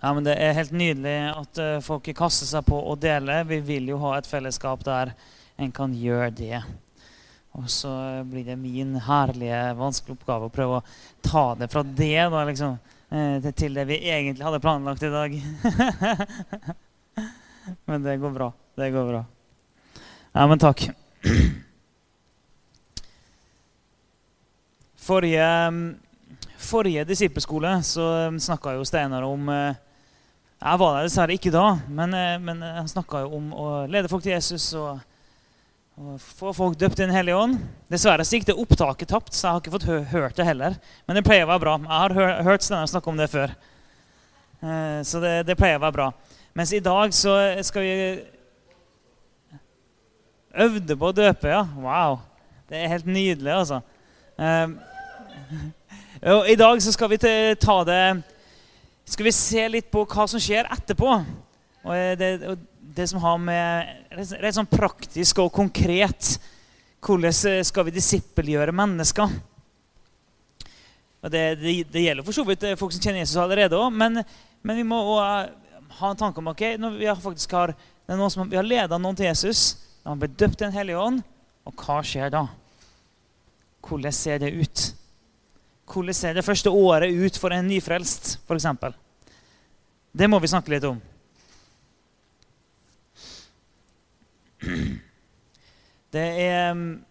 Ja, men Det er helt nydelig at uh, folk kaster seg på å dele. Vi vil jo ha et fellesskap der en kan gjøre det. Og så blir det min herlige, vanskelige oppgave å prøve å ta det fra det da, liksom, uh, til det vi egentlig hadde planlagt i dag. men det går bra. Det går bra. Ja, men takk. Forrige, forrige disippelskole så snakka jo Steinar om uh, jeg var der dessverre ikke da, men, eh, men han snakka om å lede folk til Jesus og, og få folk døpt i Den hellige ånd. Dessverre så gikk det opptaket tapt, så jeg har ikke fått hø hørt det heller. Men det pleier å være bra. Jeg har hø hørt Steinar snakke om det før. Eh, så det, det, pleier å være bra. Mens i dag så skal vi Øvde på å døpe, ja. Wow. Det er helt nydelig, altså. Eh, I dag så skal vi ta det skal vi se litt på hva som skjer etterpå. Og eh, det, og det som har med Rett sånn praktisk og konkret Hvordan eh, skal vi disippelgjøre mennesker? Og det, det, det gjelder for så vidt eh, folk som kjenner Jesus allerede òg, men, men, vi må også ha en tanke om ok, når vi faktisk har, det er noen som, vi har leda noen til Jesus, de har blitt døpt i Den hellige ånd, og hva skjer da? Hvordan ser det ut? Hvordan ser det første året ut for en nyfrelst, f.eks.? Det må vi snakke litt om. Det er mm,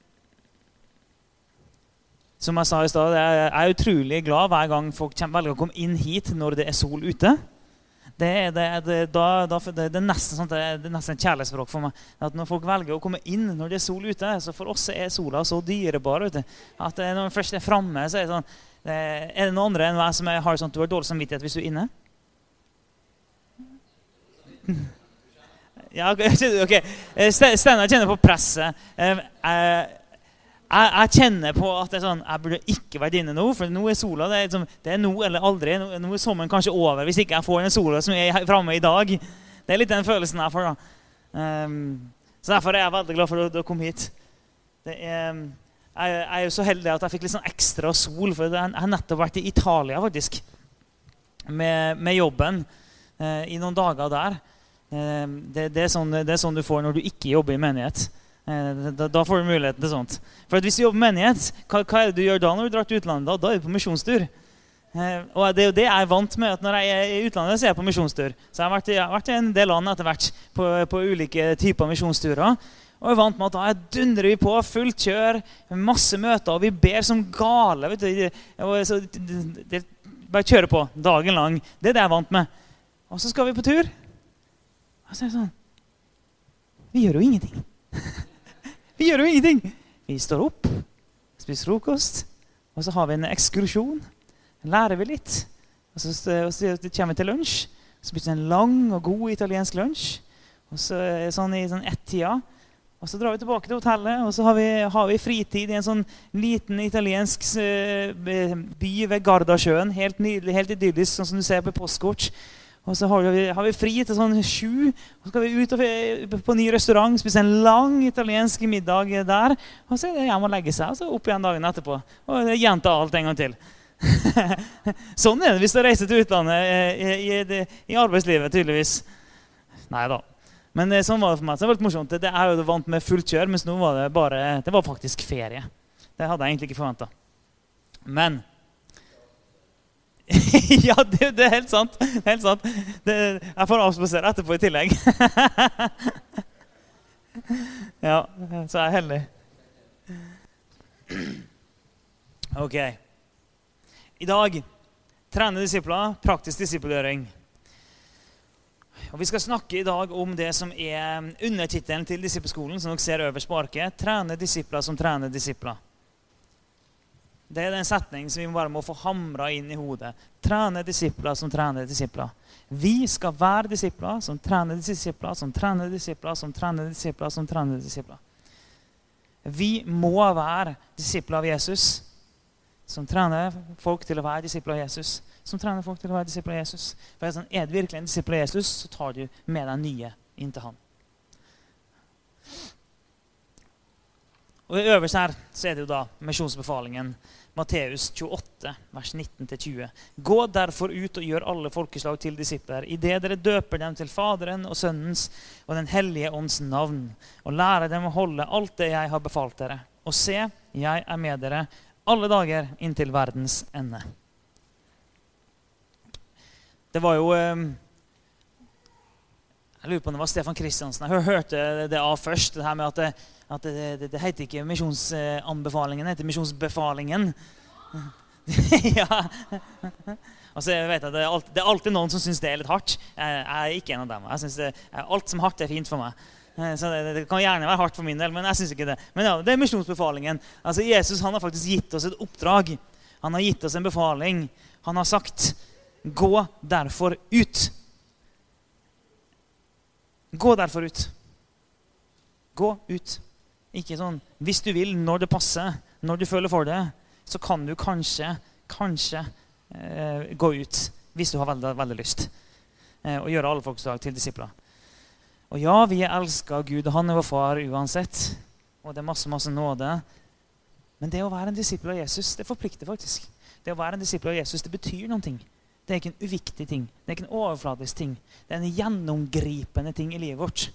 Som jeg sa i stad, jeg er utrolig glad hver gang folk velger å komme inn hit når det er sol ute. Det er, det, det, da, da, det, er nesten sånn, det er nesten kjærlighetsspråk for meg. At Når folk velger å komme inn når det er sol ute, så for oss er sola så dyrebar. Ute, at når den først er framme, så er det sånn Er det noen andre enn meg som har sånn at du har dårlig samvittighet hvis du er inne? Ja, ok. Eh, Steinar kjenner på presset. Jeg, jeg, kjenner på at det er sånn, jeg burde ikke vært inne nå, for nå er sola det er, liksom, det er nå eller aldri. Nå, nå er sommeren kanskje over hvis ikke jeg får den sola som er framme i dag. Det er litt den følelsen jeg får. da. Um, så Derfor er jeg veldig glad for at du kom hit. Er, jeg, jeg, er jo så heldig at jeg fikk litt sånn ekstra sol, for jeg har nettopp vært i Italia faktisk, med, med jobben uh, i noen dager der. Uh, det, det, er sånn, det, er sånn, du får når du ikke jobber i menighet. Eh, da, da får du muligheten til sånt. For Hvis du jobber med menighet, hva, hva, er det du gjør da når du drar til utlandet? Da, da er du på misjonstur. Eh, og Det er jo det jeg er vant med. at Når jeg er i utlandet, så er jeg på misjonstur. Så jeg har vært, jeg har vært i en del land etter hvert på, på ulike typer misjonsturer. Og jeg er vant med at da dundrer vi på, fullt kjør, masse møter, og vi ber som gale. vet du. Så, det, det, bare kjøre på dagen lang. Det er det jeg er vant med. Og så skal vi på tur. Og så er det sånn Vi gjør jo ingenting. vi gjør jo ingenting. Vi står opp, spiser frokost, og så har vi en ekskursjon. Lærer vi litt. Og så, og så kommer vi til lunsj. Så spiser vi en lang og god italiensk lunsj. Og så sånn i sånn ett-tida. Og så drar vi tilbake til hotellet, og så har vi, har vi fritid i en sånn liten italiensk uh, by ved Gardasjøen. Helt nydelig, helt idyllisk, sånn som du ser på postkort. Og så har vi, har vi, fri til sånn sju. Og så skal vi ut på en ny restaurant, spise en lang italiensk middag der. Og så er det hjem og legge seg, og så opp igjen dagen etterpå. Og gjenta alt en gang til. sånn er det hvis du reiser til utlandet eh, i, i, i arbeidslivet, tydeligvis. Nei da. Men eh, sånn var det for meg. Så det var litt morsomt. Det er jo vant med fullt kjør, mens nå var det bare Det var faktisk ferie. Det hadde jeg egentlig ikke forventa. Men ja, det, det, er helt sant. Helt sant. Det, jeg får avspasere etterpå i tillegg. ja, så er jeg heldig. Ok. I dag trene disipler, praktisk disippelgjøring. Og Vi skal snakke i dag om det som er undertittelen til disippelskolen, som dere ser øverst på arket. Trene disipler som trener disipler. Det er den setningen som vi bare må få hamra inn i hodet. Trene disipler som trener disipler. Vi skal være disipler som trener disipler, som trener disipler, som trener disipler, som trener disipler. Vi må være disipler av Jesus, som trener folk til å være disipler av Jesus. Som trener folk til å være disipler av Jesus. For sånn, Er du virkelig en disippel av Jesus, så tar du med deg nye inn til han. Og Øverst her så er det jo da misjonsbefalingen. Matteus 28, vers 19-20. Gå derfor ut og gjør alle folkeslag til disipler, idet dere døper dem til Faderen og Sønnens og Den hellige ånds navn, og lærer dem å holde alt det jeg har befalt dere. Og se, jeg er med dere alle dager inntil verdens ende. Det var jo eh, Jeg lurer på om det var Stefan Kristiansen jeg hørte det av først. det her med at det, at det, det, det heter ikke misjonsanbefalingen, det heter misjonsbefalingen. ja. Altså, jeg vet at det er, alltid, det er alltid noen som syns det er litt hardt. Jeg, er ikke en av dem. Jeg synes det, Alt som hardt er fint for meg. Eh, så det, det, kan gjerne være hardt for min del, men jeg synes ikke det. Men ja, det er misjonsbefalingen. Altså, Jesus han har faktisk gitt oss et oppdrag. Han har gitt oss en befaling. Han har sagt, 'Gå derfor ut'. Gå derfor ut. Gå ut. Ikke sånn hvis du vil, når det passer, når du føler for det, så kan du kanskje, kanskje eh, gå ut hvis du har veldig, veldig lyst. Eh, og gjøre alle folkeslag til disipler. Og ja, vi er elska av Gud, og han er vår far uansett. Og det er masse, masse nåde. Men det å være en disippel av Jesus, det forplikter faktisk. Det å være en disippel av Jesus, det betyr ting. Det er ikke en uviktig ting. Det er ikke en overfladisk ting. Det er en gjennomgripende ting i livet vårt.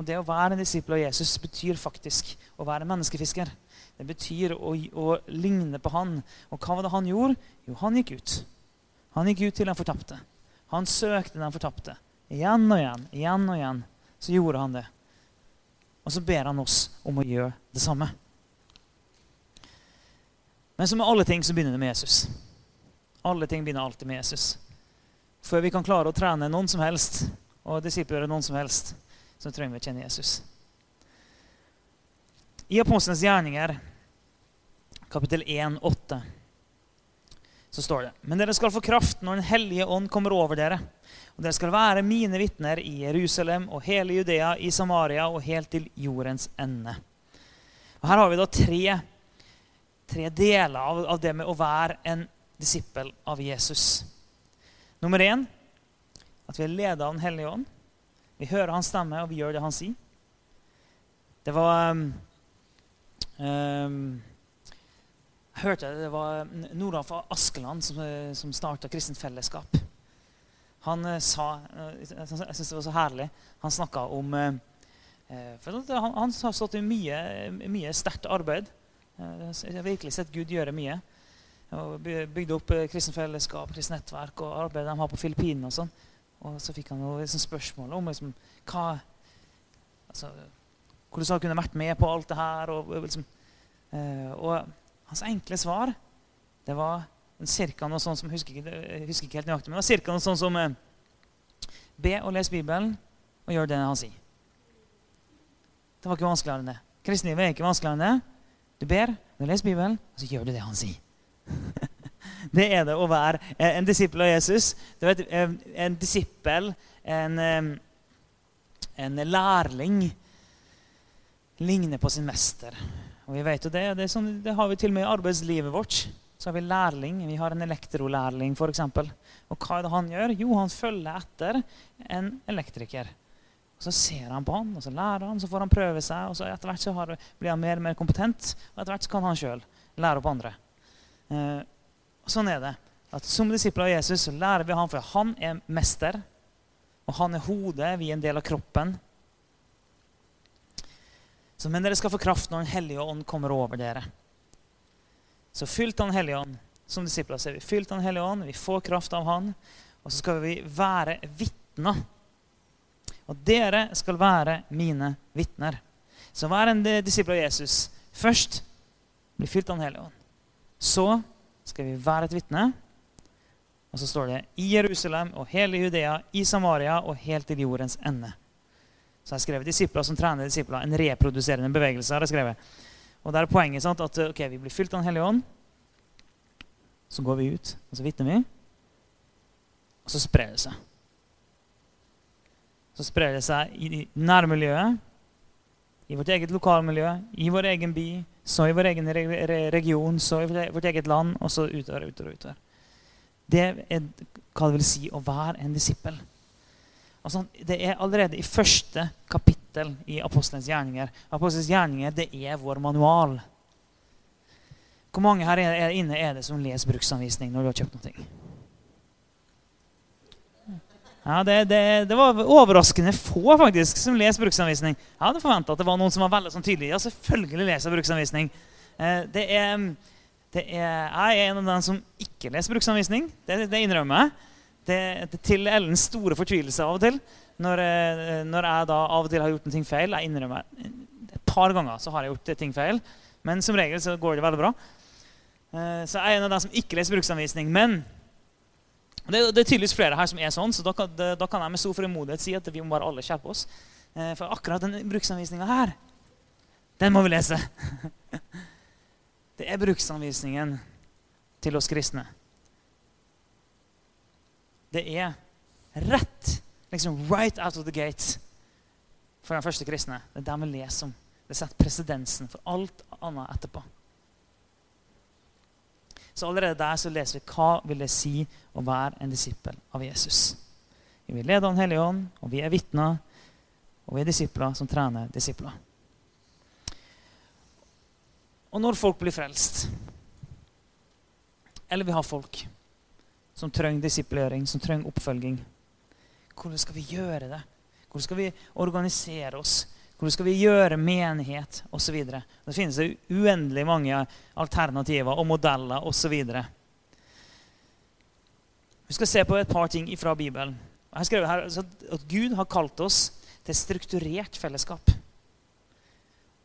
Og det å være en disippel av Jesus betyr faktisk å være menneskefisker. Det betyr å, å, ligne på han. Og hva var det han gjorde? Jo, han gikk ut. Han gikk ut til den fortapte. Han søkte den fortapte. Igjen og igjen, igjen og igjen. Så gjorde han det. Og så ber han oss om å gjøre det samme. Men som med alle ting så begynner det med Jesus. Alle ting begynner alltid med Jesus. Før vi kan klare å trene noen som helst, og disipler noen som helst, så trenger vi å kjenne Jesus. I Apostelens gjerninger, kapittel 1, 8, så står det Men dere skal få kraft når Den hellige ånd kommer over dere. Og dere skal være mine vitner i Jerusalem og hele Judea, i Samaria og helt til jordens ende. Og Her har vi da tre, tre deler av, av, det med å være en disippel av Jesus. Nummer én at vi er ledet av Den hellige ånd. Vi hører hans stemme, og vi gjør det han sier. Det var um, um, Jeg hørte det var Noralf Askeland som, som starta Kristent Fellesskap. Han uh, sa uh, Jeg syns det var så herlig. Han snakka om for han, han, har stått i mye, mye sterkt arbeid. Jeg har virkelig sett Gud gjøre mye. Bygde opp Kristent Fellesskap, Kristent Nettverk og arbeidet de har på Filippinene. og sånn. Og så fikk han jo liksom, spørsmål om liksom, hva altså, Hvordan han kunne vært med på alt det her. Og, liksom, eh, og hans enkle svar det var cirka noe sånn som jeg husker ikke, jeg husker ikke helt nøyaktig, men det var cirka noe sånn som eh, Be og les Bibelen og gjør det han sier. Det var ikke vanskeligere enn det. Kristenlivet er ikke vanskeligere enn det. Du ber, du leser Bibelen, og så gjør du det han sier. det er det å være en disippel av Jesus. Vet, En disippel, en, en lærling, ligner på sin mester. Og vi vet jo det, det, sånn, det har vi til og med i arbeidslivet vårt. Så har vi lærling. Vi har en elektrolærling, f.eks. Og hva er det han gjør? Jo, han følger etter en elektriker. Og Så ser han på han, og så lærer han, så får han prøve seg. og så Etter hvert så har, blir han mer og mer kompetent, og etter hvert så kan han sjøl lære opp andre. Eh, sånn er det. At Som disipler av Jesus så lærer vi han, for han er mester. Og han er hodet, vi er en del av kroppen. Så, men dere skal få kraft når Den hellige ånd kommer over dere. Så fylt av Den hellige ånd. Som disipler så er vi fylt av Den hellige ånd, vi får kraft av Han. Og så skal vi være vitner. Og dere skal være mine vitner. Så vær en disippel av Jesus. Først bli fylt av Den hellige ånd. Så skal vi være et vitne. Og så står det i Jerusalem og hele Judea, i Samaria og helt til jordens ende. Så jeg skrev disipler som trener disipler. En reproduserende bevegelse. har jeg skrevet. Og der er poenget sant, at okay, vi blir fylt av Den hellige ånd. Så går vi ut, og så vitner vi. Og så sprer det seg. Så sprer det seg i nærmiljøet, i vårt eget lokalmiljø, i vår egen by, så i vår egen region, så i vårt eget land, og så utover og utover. utover. Det er hva det vil si å være en disippel. Altså, det er allerede i første kapittel i Apostelens gjerninger. Apostelens gjerninger det er vår manual. Hvor mange her er inne er det som leser bruksanvisning når du har kjøpt noe? Ja, det, det, det, var overraskende få faktisk som leser bruksanvisning. Jeg hadde forventa at det var noen som var veldig sånn tydelig. Ja, selvfølgelig leser bruksanvisning. Eh, det er, det er, jeg er en av dem som ikke leser bruksanvisning. Det, det innrømmer jeg. Til Ellens store fortvilelse av og til. Når, eh, når, jeg da av og til har gjort en ting feil. Jeg innrømmer Et par ganger så har jeg gjort ting feil. Men som regel så går det veldig bra. Eh, så jeg er en av dem som ikke leser bruksanvisning. Men det, det, er tydeligvis flere her som er sånn, så da kan, det, da kan jeg med stor frimodighet si at vi må bare alle skjerpe oss. Eh, for akkurat den bruksanvisninga her, den må vi lese. Det er bruksanvisningen til oss kristne. Det er rett, liksom right out of the gate, for den første kristne. Det er det vi leser om. Det setter presedensen for alt annet etterpå. Så allerede der så leser vi hva vil det si å være en disippel av Jesus. Vi vil lede Den hellige ånd, og vi er vitner, og vi er disipler som trener disipler. Og når folk blir frelst, eller vi har folk som trenger disiplering, som trenger oppfølging, hvordan skal vi gjøre det? Hvordan skal vi organisere oss? Hvordan skal vi gjøre menighet osv. Det finnes uendelig mange alternativer og modeller osv. Vi skal se på et par ting fra Bibelen. Jeg har skrevet her at Gud har kalt oss til strukturert fellesskap.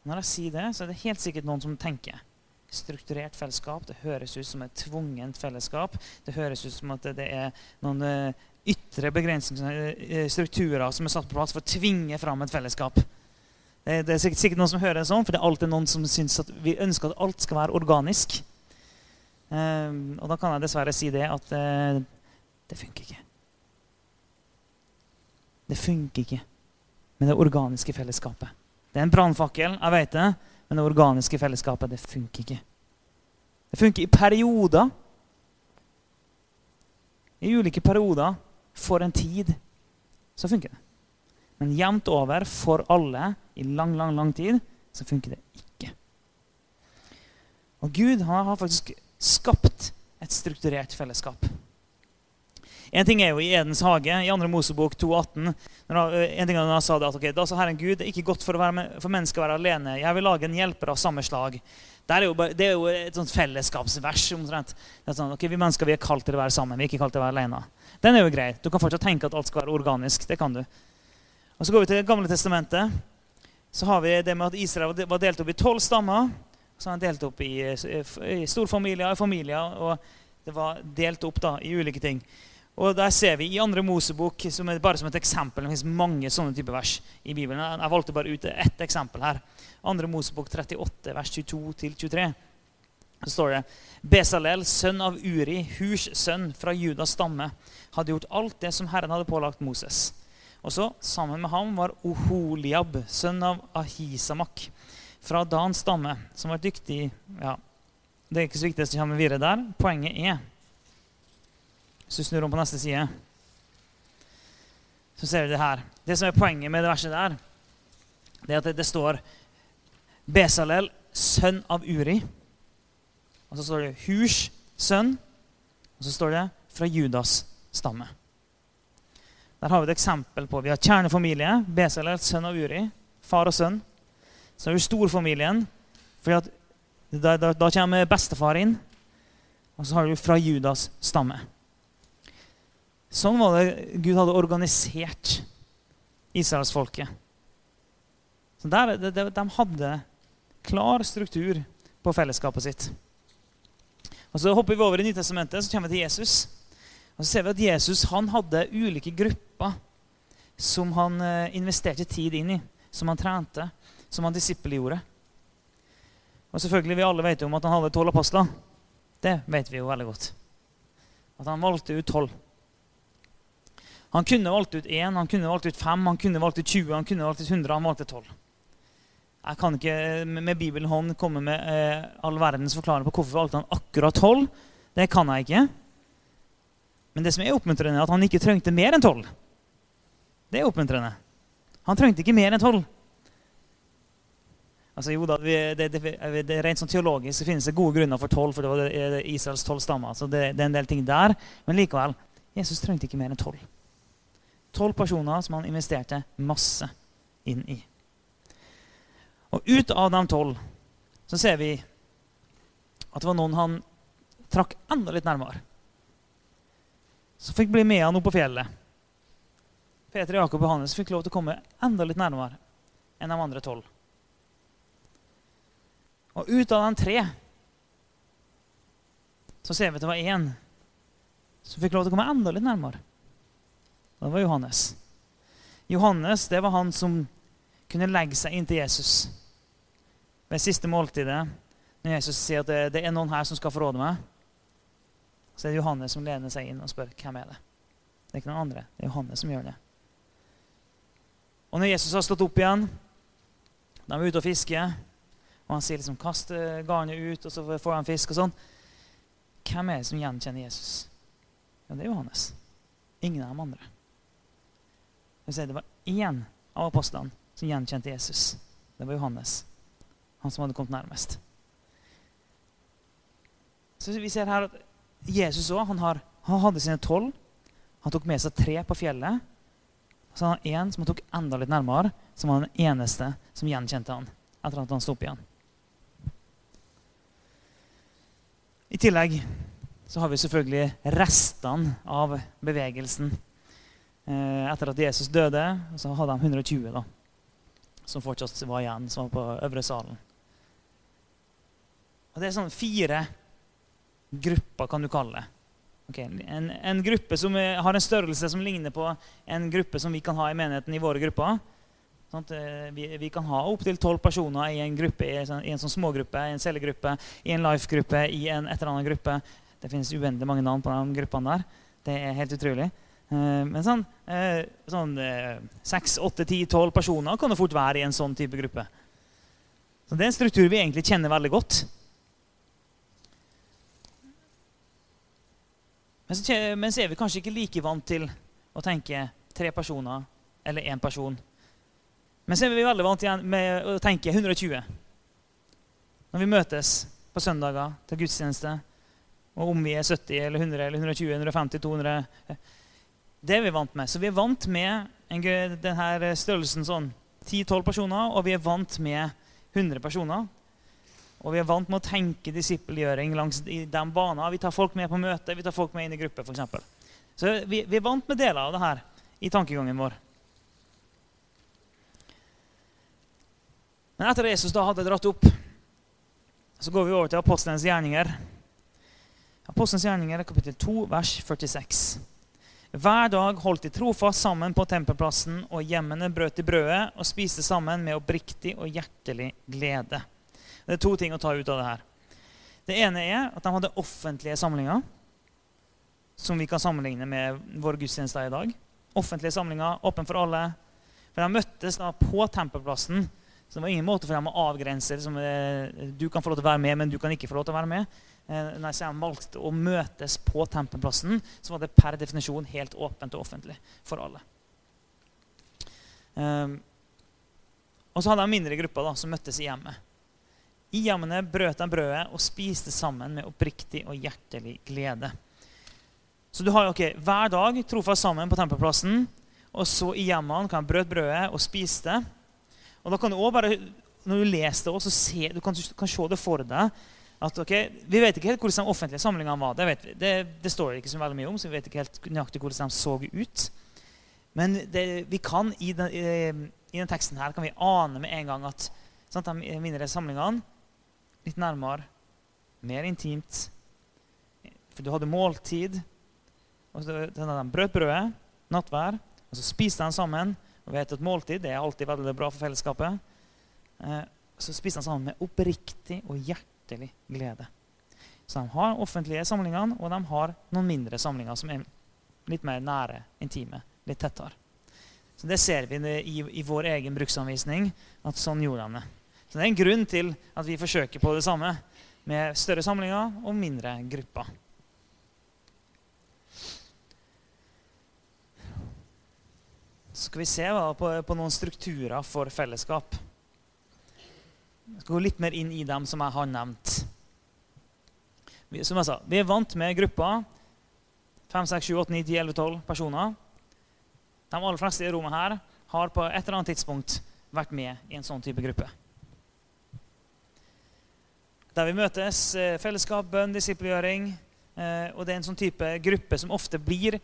Når jeg sier det, så er det helt sikkert noen som tenker strukturert fellesskap. Det høres ut som et tvungent fellesskap. Det høres ut som at det er noen eh, ytre begrensninger, eh, strukturer som er satt på plass for å tvinge fram et fellesskap. Det, er sikkert, noen som hører det sånn, for det er alltid noen som syns at vi ønsker at alt skal være organisk. Um, og da kan jeg dessverre si det at det funker ikke. Det funker ikke med det organiske fellesskapet. Det er en brannfakkel, jeg vet det, men det organiske fellesskapet, det funker ikke. Det funker i perioder. I ulike perioder for en tid så funker det. Men jevnt over for alle i lang, lang, lang tid så funker det ikke. Og Gud har faktisk skapt et strukturert fellesskap. En ting er jo i Edens hage, i 2. Mosebok 2,18. En ting er når han sa det at okay, da sa Herren Gud, det er ikke godt for, med, for mennesker å være alene. Jeg vil lage en hjelper av samme slag. Det er jo, det er jo et sånt fellesskapsvers. omtrent. Sånn, ok, Vi mennesker vi er kalt til å være sammen, vi er ikke kalt til å være alene. Den er jo grei. Du kan fortsatt tenke at alt skal være organisk. det kan du. Og Så går vi til Det gamle testamentet. Så har vi det med at Israel var delt opp i tolv stammer. Så han delt opp i, i storfamilier og familier. Og det var delt opp da, i ulike ting. Og der ser vi i andre Mosebok, som er bare som et eksempel Det finnes mange sånne typer vers i Bibelen. Jeg valgte bare ut ett eksempel her. Andre Mosebok 38, vers 22-23. Så står det Besalel, sønn av Uri, Hurs sønn fra Judas stamme, hadde gjort alt det som Herren hadde pålagt Moses. Og så, Sammen med ham var Oholiab, sønn av Ahisamak, fra Dans stamme, som var dyktig ja, Det er ikke så viktig, så kommer videre der. Poenget er Hvis du snur om på neste side, så ser du det her. Det som er poenget med det verset der, det er at det, det står Besalel, sønn av Uri. Og så står det Hurs sønn. Og så står det fra Judas stamme. Der har vi et eksempel på Vi har kjernefamilie. Besalel, sønn av Uri. Far og sønn. Så har vi storfamilien. For da, da, da, kommer bestefar inn. Og så har du fra Judas stamme. Sånn var det Gud hadde organisert israelsfolket. Der, de, de hadde klar struktur på fellesskapet sitt. Og Så hopper vi over i Nytestamentet, så kommer vi til Jesus. Og så ser vi at Jesus han hadde ulike grupper som han eh, investerte tid inn i, som han trente, som han disippelgjorde. Og selvfølgelig, Vi alle vet jo om at han hadde tolv apostler. Det vet vi jo veldig godt. At han valgte ut tolv. Han kunne valgt ut én, han kunne valgt ut fem, han kunne valgt ut 20, han kunne valgt ut 100. Han valgte tolv. Jeg kan ikke med Bibelen hånd komme med eh, all verdens forklaring på hvorfor valgte han akkurat tolv. Det kan jeg ikke. Men det som er oppmuntrende, er at han ikke trengte mer enn tolv. Det er oppmuntrende. Han trengte ikke mer enn tolv. Altså, jo da, det, det, det, Rent sånn teologisk så finnes det gode grunner for tolv, for det var Israels tolv stammer. så det, det, er en del ting der. Men likevel, Jesus trengte ikke mer enn tolv. Tolv personer som han investerte masse inn i. Og ut av de tolv så ser vi at det var noen han trakk enda litt nærmere. Som fikk bli med han opp på fjellet. Peter, Jakob og Hannes fikk lov til å komme enda litt nærmere enn de andre tolv. Og ut av de tre så ser vi at det var én som fikk lov til å komme enda litt nærmere. Det var Johannes. Johannes det var han som kunne legge seg inntil Jesus ved siste måltidet. Når Jesus sier at det, det er noen her som skal forråde meg, så er det Johannes som lener seg inn og spør hvem er det Det er ikke noen andre. Det er Johannes som gjør det. Og når Jesus har stått opp igjen, de er ute og fisker og han sier liksom 'kast garnet ut', og så får han fisk og sånn. Hvem er det som gjenkjenner Jesus? Ja, det er Johannes. Ingen av de andre. Det var én av apostlene som gjenkjente Jesus. Det var Johannes. Han som hadde kommet nærmest. Så vi ser her at Jesus òg han, han, hadde sine tolv. Han tok med seg tre på fjellet. Og så hadde han én som han tok enda litt nærmere, som var den eneste som gjenkjente han etter at han sto opp igjen. I tillegg så har vi selvfølgelig restene av bevegelsen. Eh, etter at Jesus døde, så hadde de 120 da, som fortsatt var igjen, som var på øvre salen. Og Det er sånn fire grupper, kan du kalle det. Okay. En, en, gruppe som har en størrelse som ligner på en gruppe som vi kan ha i menigheten i våre grupper. Sånn vi, vi, kan ha opptil tolv personer i en gruppe, i en, sånn, i en sånn smågruppe, i en cellegruppe, i en life-gruppe, i en et eller annet gruppe. Det finnes uendelig mange navn på de gruppene der. Det er helt utrolig. Uh, men sånn, uh, sånn uh, seks, åtte, ti, tolv personer kan det fort være i en sånn type gruppe. Så Det er en struktur vi egentlig kjenner veldig godt. Men så, men så er vi kanskje ikke like vant til å tenke tre personer eller én person men så er vi veldig vant igjen med å tenke 120. Når vi møtes på søndager til gudstjeneste, og om vi er 70 eller 100 eller 120, 150, 200 Det er vi vant med. Så vi er vant med denne størrelsen sånn 10-12 personer, og vi er vant med 100 personer. Og vi er vant med å tenke disippelgjøring langs i den banen. Vi tar folk med på møte, vi tar folk med inn i gruppe, f.eks. Så vi, vi, er vant med deler av det her i tankegangen vår. Men etter at Jesus da hadde dratt opp, så går vi over til apostelens gjerninger. Apostelens gjerninger, kapittel 2, vers 46. Hver dag holdt de trofast sammen på tempelplassen, og hjemmene brøt de brødet og spiste sammen med oppriktig og hjertelig glede. Det er to ting å ta ut av det her. Det ene er at de hadde offentlige samlinger, som vi kan sammenligne med vår gudstjeneste i dag. Offentlige samlinger, åpen for alle. For De møttes da på tempelplassen så det var ingen måte for dem å avgrense liksom, Du kan få lov til å være med, men du kan ikke få lov til å være med. Eh, når jeg valgte å møtes på tempelplassen, så var det per definisjon helt åpent og offentlig for alle. Um, og så hadde jeg mindre grupper da, som møttes i hjemmet. I hjemmene brøt de brødet og spiste sammen med oppriktig og hjertelig glede. Så du har ok, hver dag trofast sammen på tempelplassen. Og så i hjemmene kan de brøt brødet og spiste. Og da kan du også bare, Når du leser det, også, se, du kan, kan se det for deg at okay, Vi vet ikke helt hvordan de offentlige samlingene var. Det, vi. det, det står det ikke så veldig mye om, så vi vet ikke helt nøyaktig hvordan de så ut. Men det, vi kan i den, i, den, teksten her kan vi ane med en gang at sant, de mindre samlingene litt nærmere, mer intimt. For du hadde måltid. og så De brøt brødet, nattvær, og så spiste de sammen. Og vet at Måltid det er alltid veldig bra for fellesskapet. Eh, så spiste de sammen med oppriktig og hjertelig glede. Så de har offentlige samlinger, og de har noen mindre samlinger som er litt mer nære, intime, litt tettere. Så Det ser vi i, i vår egen bruksanvisning, at sånn gjorde de det. Så Det er en grunn til at vi forsøker på det samme, med større samlinger og mindre grupper. Så skal vi se på, på noen strukturer for fellesskap. Jeg skal gå litt mer inn i dem som jeg har nevnt. Som jeg sa, Vi er vant med grupper 5, 6, 7, 8, 9, 10, 11, 12 personer. De aller fleste i rommet her har på et eller annet tidspunkt vært med i en sånn type gruppe. Der vi møtes, eh, fellesskap, bønn, disippelgjøring. Eh, og det er en sånn type gruppe som ofte blir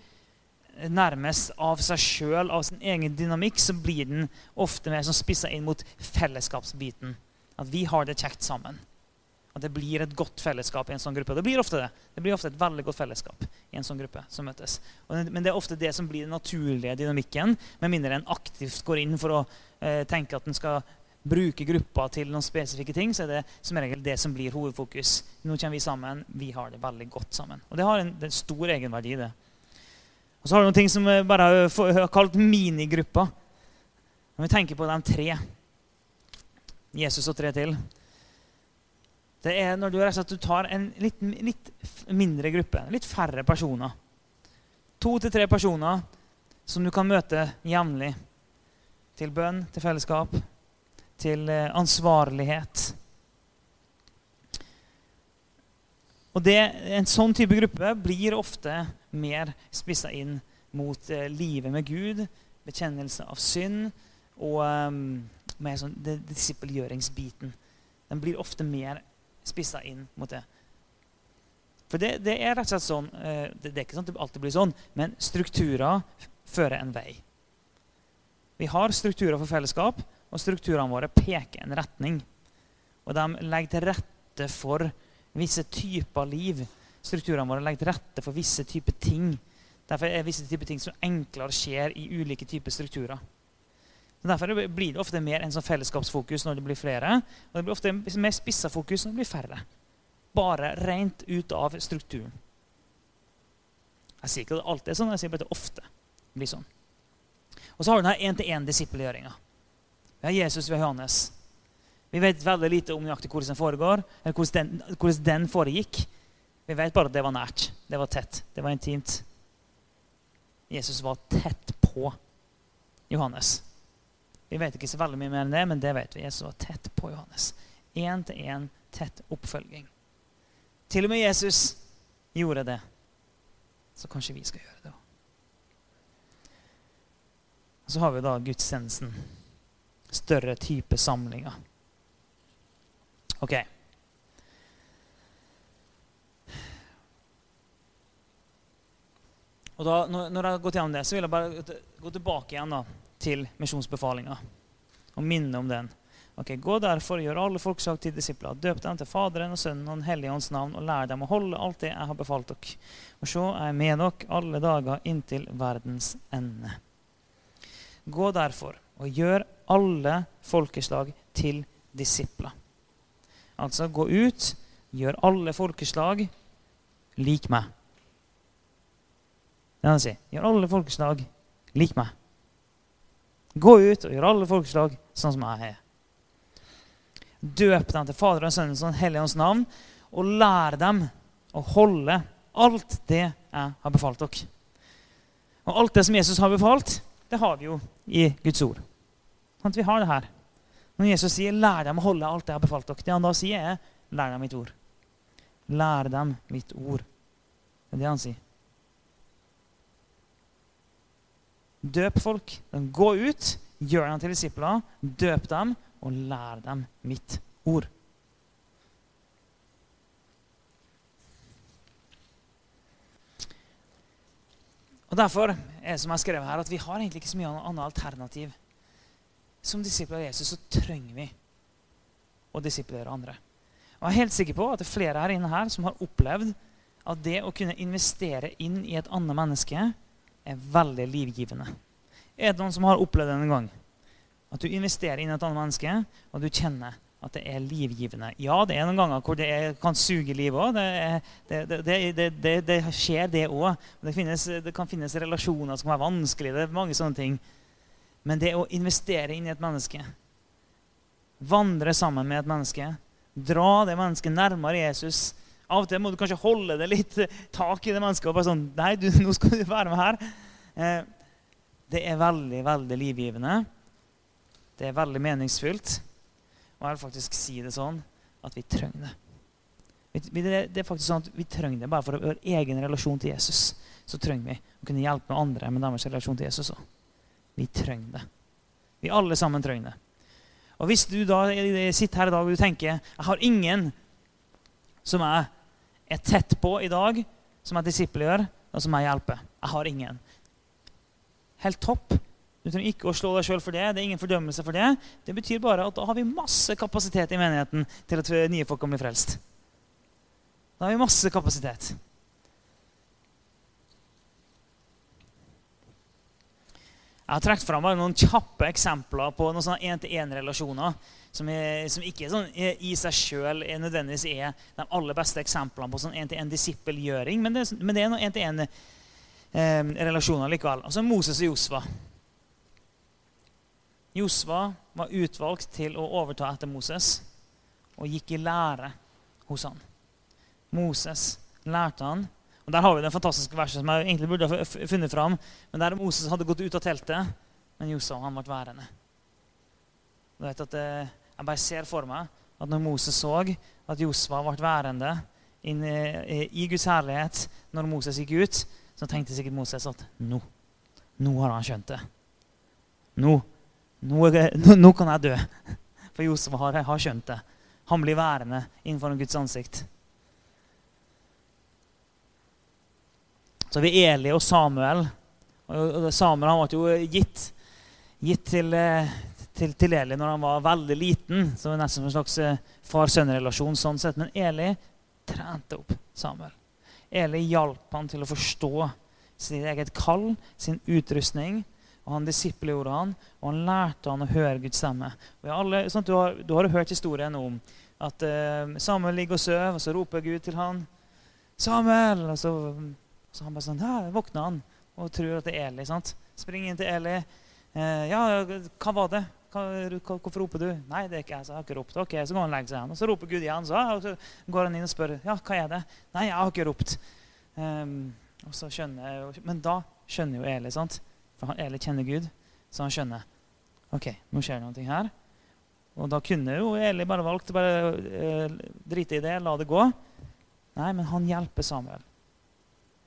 nærmest av seg sjøl, av sin egen dynamikk, så blir den ofte mer sånn spissa inn mot fellesskapsbiten. At vi har det kjekt sammen. At det blir et godt fellesskap i en sånn gruppe. Det blir ofte det. Det blir ofte et veldig godt fellesskap i en sånn gruppe som møtes. men det er ofte det som blir den naturlige dynamikken, med mindre en aktivt går inn for å eh, tenke at en skal bruke gruppa til noen spesifikke ting, så er det som regel det som blir hovedfokus. Nå kommer vi sammen. Vi har det veldig godt sammen. Og det har en, det er stor egenverdi, det. Og så har du noen ting som vi bare har kalt minigrupper. Når vi tenker på de tre Jesus og tre til Det er når du, du tar en litt, litt, mindre gruppe, litt færre personer. To til tre personer som du kan møte jevnlig. Til bønn, til fellesskap, til eh, ansvarlighet. Og det, En sånn type gruppe blir ofte mer spissa inn mot eh, livet med Gud, bekjennelse av synd og um, med sånn, disippelgjøringsbiten. Den blir ofte mer spissa inn mot det. For det, det, er rett og slett sånn eh, det, det, er ikke sånn at det alltid blir sånn, men strukturer fører en vei. Vi har strukturer for fellesskap, og strukturene våre peker en retning. Og de legger til rette for visse typer liv. Strukturene våre legger til rette for visse typer ting. Derfor er visse typer ting som enklere skjer i ulike typer strukturer. Derfor blir det ofte mer en sånn fellesskapsfokus når det blir flere. Og det blir ofte mer spissa fokus når det blir færre. Bare rent ut av strukturen. Jeg sier ikke at det alltid er sånn, jeg sier bare at det ofte blir sånn. Og så har du denne én-til-én-disippelgjøringa. Vi har Jesus, vi har Johannes. Vi vet veldig lite om nøyaktig hvordan den foregår, eller hvordan den, hvordan den foregikk. Vi vet bare at det var nært, det var tett, det var intimt. Jesus var tett på Johannes. Vi vet ikke så veldig mye mer enn det, men det vet vi. Jesus var tett på Johannes. Én til én, tett oppfølging. Til og med Jesus gjorde det. Så kanskje vi skal gjøre det òg. Så har vi da gudstjenesten. Større type samlinger. Ok. Og da, når jeg har gått gjennom det, så vil jeg bare gå tilbake igjen da, til misjonsbefalinga og minne om den. Ok, Gå derfor og gjør alle folkeslag til disipler. Døp dem til Faderen og Sønnen og Den hellige ånds navn, og lær dem å holde alt det jeg har befalt dere. Og så er jeg med dere alle dager inntil verdens ende. Gå derfor og gjør alle folkeslag til disipler. Altså gå ut, gjør alle folkeslag lik meg. Det er det han sier. Gjør alle folkeslag lik meg. Gå ut og gjør alle folkeslag sånn som jeg er. Døp dem til Fader og Sønnen og Helligåndens navn, og lær dem å holde alt det jeg har befalt dere. Og alt det som Jesus har befalt, det har vi jo i Guds ord. Sånn at vi har det her. Når Jesus sier 'lær dem å holde alt det jeg har befalt dere', det han da sier, er 'lær dem mitt ord'. Lær dem mitt ord. Det er det han sier. Døp folk. Gå ut, gjør dem til disipler, døp dem og lær dem mitt ord. Og Derfor er det som jeg har skrevet her, at vi har egentlig ikke så mye annet alternativ som disipler av Jesus så trenger vi å disiplere andre. Og Jeg er helt sikker på at det er flere her inne her som har opplevd at det å kunne investere inn i et annet menneske er veldig livgivende. Er det noen som har opplevd det en gang? At du investerer inn i et annet menneske, og du kjenner at det er livgivende. Ja, det er noen ganger hvor det er, kan suge livet òg. Det, det, det, det, skjer, det òg. Det, kan finnes relasjoner som kan være vanskelige. Det er mange sånne ting. Men det å investere inn i et menneske, vandre sammen med et menneske, dra det mennesket nærmere Jesus Av og til må du kanskje holde det litt tak i det mennesket og bare sånn Nei, du, nå skal du være med her. Eh, det er veldig, veldig livgivende. Det er veldig meningsfylt. Og jeg vil faktisk si det sånn at vi trenger det. Det er faktisk sånn at Vi trenger det bare for vår egen relasjon til Jesus. Så trenger vi å kunne hjelpe andre med deres relasjon til Jesus òg. Vi trenger det. Vi alle sammen trenger det. Og Hvis du da sitter her i dag og du tenker jeg har ingen som jeg er tett på i dag, som jeg disippelgjør, og som jeg hjelper. Jeg har ingen. Helt topp. Du trenger ikke å slå deg sjøl for det. Det er ingen fordømmelse for det. Det betyr bare at da har vi masse kapasitet i menigheten til at nye folk kan bli frelst. Da har vi masse kapasitet. Jeg har trukket fram noen kjappe eksempler på noen sånne én-til-én-relasjoner som, som, ikke sånn, i seg sjøl nødvendigvis er de aller beste eksemplene på sånn én-til-én-disippelgjøring, men, men, det er noen én-til-én-relasjoner eh, likevel. Altså Moses og Josva. Josva var utvalgt til å overta etter Moses og gikk i lære hos han. Moses lærte han. Og Der har vi den fantastiske verset som jeg egentlig burde ha funnet fram. Men der Moses hadde gått ut av teltet, men Josef han ble værende. Du vet at eh, Jeg bare ser for meg at når Moses så at Josfa ble værende i Guds herlighet når Moses gikk ut, så tenkte sikkert Moses at nå, nå har han skjønt det. Nå, nå, nå kan jeg dø. For Josef har, har skjønt det. Han blir værende innenfor Guds ansikt. Så har vi Eli og Samuel. Og Samuel han ble jo gitt, gitt til, eh, til, til, Eli når han var veldig liten. Så det var nesten en slags eh, far-sønn-relasjon. sånn sett. Men Eli trente opp Samuel. Eli hjalp han til å forstå sitt eget kall, sin utrustning. Og Han disiplegjorde han, og han lærte han å høre Guds stemme. Alle, sånn du, har, du, har, hørt historien om at uh, Samuel ligger og sover, og så roper Gud til han. 'Samuel!' Og så så han bare sånn, ja, våkner han og tror at det er Eli. sant? Springer inn til Eli. Eh, 'Ja, hva var det? Hva, hvorfor roper du?' 'Nei, det er ikke jeg, så jeg har ikke ropt.' Ok, Så går han og legger seg igjen. Og så roper Gud igjen. Så, og så går han inn og spør, 'Ja, hva er det?' 'Nei, jeg har ikke ropt.' Um, og så skjønner, jeg, Men da skjønner jo Eli, sant? for Eli kjenner Gud. Så han skjønner ok, nå skjer det noe her. Og da kunne jo Eli bare valgt å bare uh, drite i det, la det gå. Nei, men han hjelper Samuel.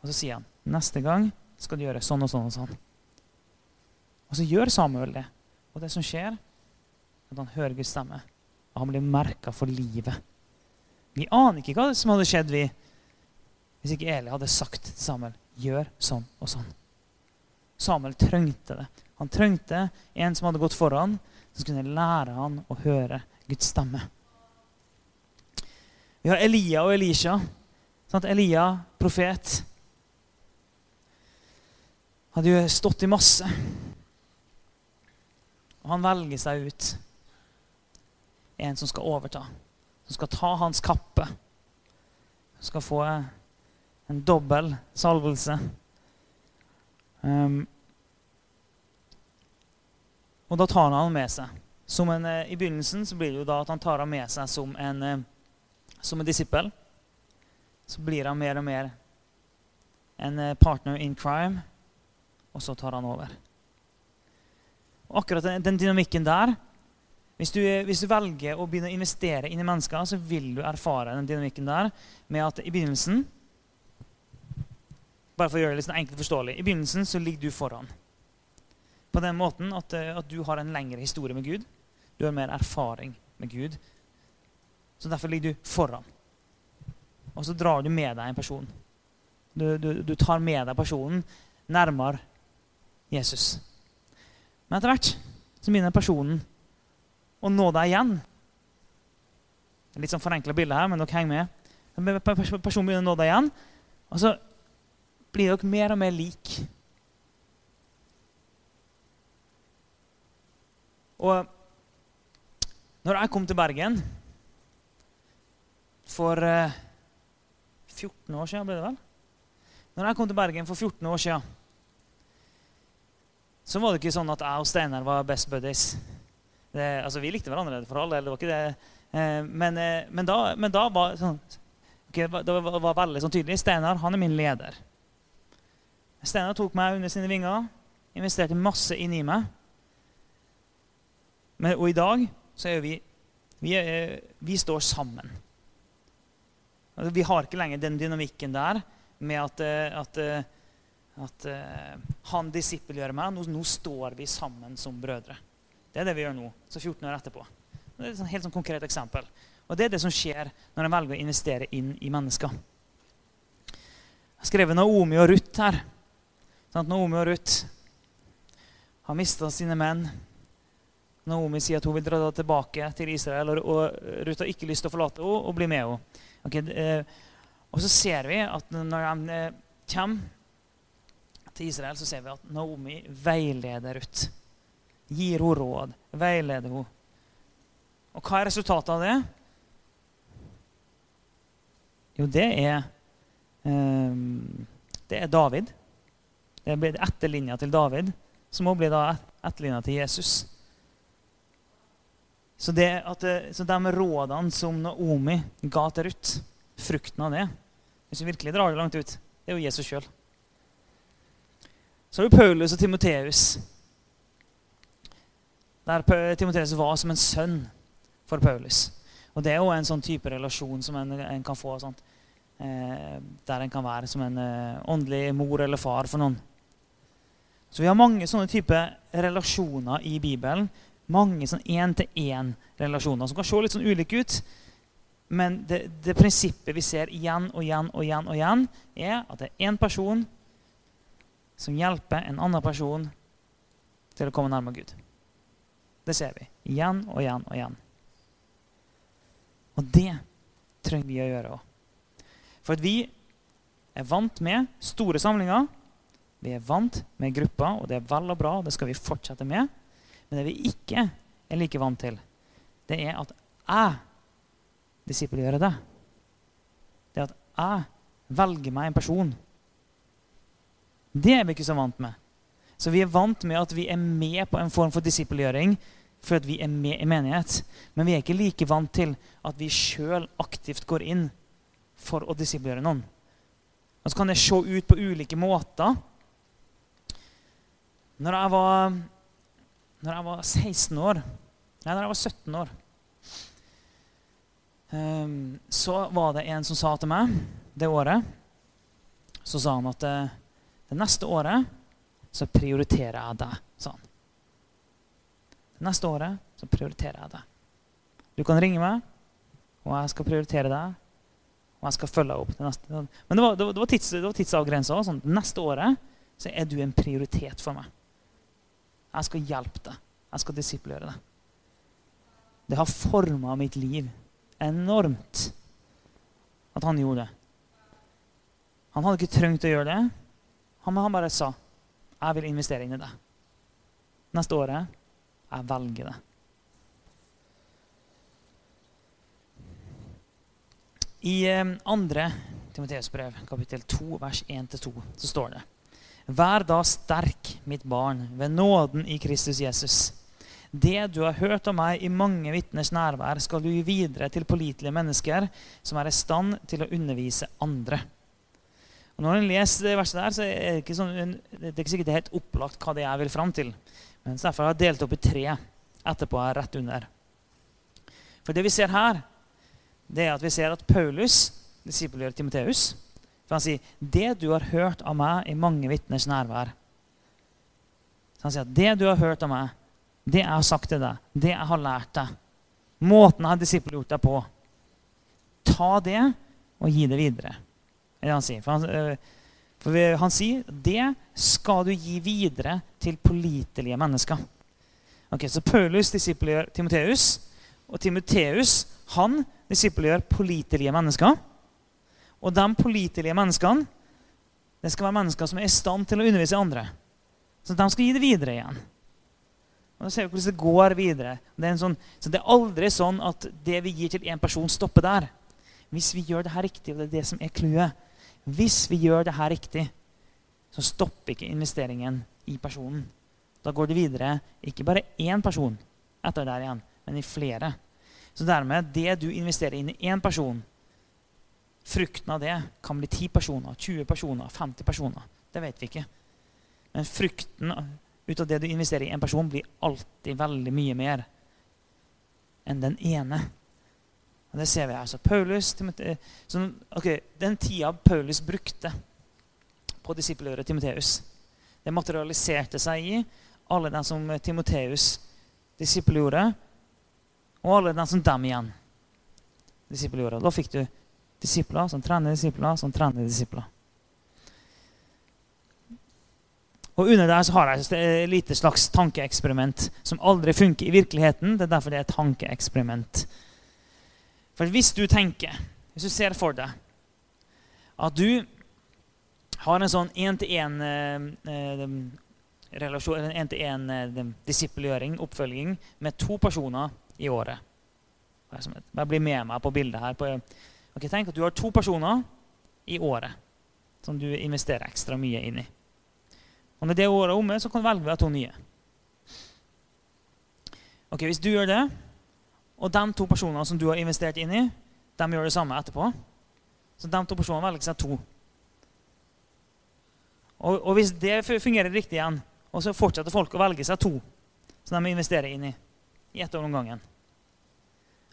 Og så sier han neste gang skal du gjøre sånn og sånn og sånn. Og så gjør Samuel det. Og det som skjer, er at han hører Guds stemme. Og han blir merka for livet. Vi aner ikke hva som hadde skjedd vi, hvis ikke Eli hadde sagt til Samuel gjør sånn og sånn. Samuel trengte det. Han trengte en som hadde gått foran, som kunne lære han å høre Guds stemme. Vi har Elia og Elisha. Elia, profet hadde jo stått i masse. Og han velger seg ut en som skal overta. Som skal ta hans kappe. Som skal få en dobbel salvelse. Um, og da tar han han med seg. En, uh, I begynnelsen så blir det jo da at han tar han med seg som en, uh, som en disippel. Så blir han mer og mer en uh, partner in crime og så tar han over. Og akkurat den, den dynamikken der hvis du, hvis du, velger å begynne å investere inn i mennesker, så vil du erfare den dynamikken der med at i begynnelsen Bare for å gjøre det litt sånn enkelt forståelig. I begynnelsen så ligger du foran. På den måten at, eh, at, du har en lengre historie med Gud. Du har mer erfaring med Gud. Så derfor ligger du foran. Og så drar du med deg en person. Du, du, du tar med deg personen nærmere Jesus. Men etter hvert så begynner personen å nå deg igjen. Litt sånn forenkla bilde her, men dere henger med. Personen begynner å nå deg igjen, og så blir dere mer og mer lik. Og når jeg kom til Bergen for 14 eh, år siden, ble det vel? Når jeg kom til Bergen for 14 år siden så var det ikke sånn at jeg og Steinar var best buddies. Det, altså, Vi likte hverandre for all del. det var ikke det. Eh, men, eh, men, da, men, da, var sånn, okay, det var, var veldig sånn tydelig. Steinar han er min leder. Steinar tok meg under sine vinger, investerte masse inn i meg. Men, og i dag så er vi Vi, er, vi står sammen. Altså, vi har ikke lenger den dynamikken der med at, eh, at, eh, han disippelgjør meg. Nå, nå, står vi sammen som brødre. Det er det vi gjør nå. Så 14 år etterpå. Det er et sånn, helt sånn konkret eksempel. Og det er det som skjer når en velger å investere inn i mennesker. Jeg har skrevet Naomi og Ruth her. Sånn Naomi og Ruth har mista sine menn. Naomi sier at hun vil dra tilbake til Israel, og Ruth har ikke lyst til å forlate henne og bli med henne. Okay, eh, og så ser vi at når de eh, kommer til Israel, så ser vi at Naomi veileder Ruth. Gir henne råd, veileder henne. Og hva er resultatet av det? Jo, det er um, Det er David. Det blir etterlinja til David, som også blir da etterlinja til Jesus. Så, det at, så de rådene som Naomi ga til Ruth, frukten av det Hvis vi virkelig drar det langt ut, det er jo Jesus sjøl. Så har du Paulus og Timoteus. Der Timoteus var som en sønn for Paulus. Og det er jo en sånn type relasjon som en, en kan få. Eh, der en kan være som en eh, åndelig mor eller far for noen. Så vi har mange sånne type relasjoner i Bibelen. Mange sånn én-til-én-relasjoner som kan se litt sånn ulike ut. Men det, det, prinsippet vi ser igjen og igjen og igjen, og igjen, er at det er én person som hjelper en annen person til å komme nærmere Gud. Det ser vi igjen og igjen og igjen. Og det trenger vi å gjøre òg. For vi er vant med store samlinger. Vi er vant med grupper, og det er vel og bra. Det skal vi fortsette med. Men det vi ikke er like vant til, det er at jeg disippelgjør det. Det er at jeg velger meg en person. Det er vi ikke så vant med. Så vi er vant med at vi er med på en form for disippelgjøring at vi er med i menighet. Men vi er ikke like vant til at vi sjøl aktivt går inn for å disippelgjøre noen. Og så kan det se ut på ulike måter. Når jeg var, når jeg var 16 år Nei, når jeg var 17 år um, Så var det en som sa til meg det året Så sa han at det, neste året så prioriterer jeg deg, sånn. Det neste året så prioriterer jeg deg. Du kan ringe meg, og jeg skal prioritere deg. Og jeg skal følge opp. Det neste. Men det var, det var, tids, var tidsavgrensa. Sånn. Neste året så er du en prioritet for meg. Jeg skal hjelpe deg. Jeg skal disiplere deg. Det har forma mitt liv enormt at han gjorde det. Han hadde ikke trengt å gjøre det. Han, han bare sa 'Jeg vil investere inn i det'. Neste året jeg velger det. I eh, andre Timoteus brev, kapittel 2, vers 1-2, så står det Vær da sterk, mitt barn, ved nåden i Kristus Jesus. Det du har hørt av meg i mange vitners nærvær, skal du gi videre til pålitelige mennesker som er i stand til å undervise andre. Og når en leser det verset der, så er det ikke, sånn, det er ikke sikkert det er helt opplagt hva det er jeg vil fram til. Men derfor har jeg delt opp i tre etterpå her rett under. For det vi ser her, det er at vi ser at Paulus disippelgjør Timoteus. For han sier, 'Det du har hørt av meg i mange vitners nærvær' Så Han sier at 'det du har hørt av meg, det jeg har sagt til deg, det jeg har lært deg' Måten jeg har disippelgjort deg på. Ta det og gi det videre er det han sier. For han, øh, for han sier det skal du gi videre til pålitelige mennesker. Ok, Så Paulus disippelgjør Timoteus, og Timoteus han disippelgjør pålitelige mennesker. Og de pålitelige menneskene det skal være mennesker som er i stand til å undervise andre. Så de skal gi det videre igjen. Og da ser vi hvordan det går videre. Det er, sånn, så det er aldri sånn at det vi gir til én person, stopper der. Hvis vi gjør det her riktig, og det er det som er clouet, hvis vi gjør det her riktig, så stopper ikke investeringen i personen. Da går det videre ikke bare én person etter der igjen, men i flere. Så dermed, det du investerer inn i én person, frukten av det kan bli 10 personer, 20 personer, 50 personer. Det vet vi ikke. Men frukten ut av det du investerer i en person, blir alltid veldig mye mer enn den ene. Og Det ser vi her. Så Paulus, så, okay, Den tida Paulus brukte på disippeløret Timoteus, det materialiserte seg i alle den som Timoteus disippelgjorde, og alle den som dem igjen disippelgjorde. Da fikk du disipler som trener disipler som trener disipler. Og Under der så har jeg et lite slags tankeeksperiment som aldri funker i virkeligheten. Det er derfor det er et tankeeksperiment. For hvis du tenker, hvis du ser for deg at du har en sånn én-til-én-relasjon, eh, eh, en én eh, oppfølging, med to personer i året Bare bli med meg på bildet her. Okay, tenk at du har to personer i året som du investerer ekstra mye inn i. Og når det året er omme, så kan du velge deg to nye. Ok, Hvis du gjør det, og de to personene som du har investert inn i, de gjør det samme etterpå, så de to personene velger seg to. Og, og hvis det fungerer riktig igjen, og så fortsetter folk å velge seg to som de investerer inn i, i ett år om gangen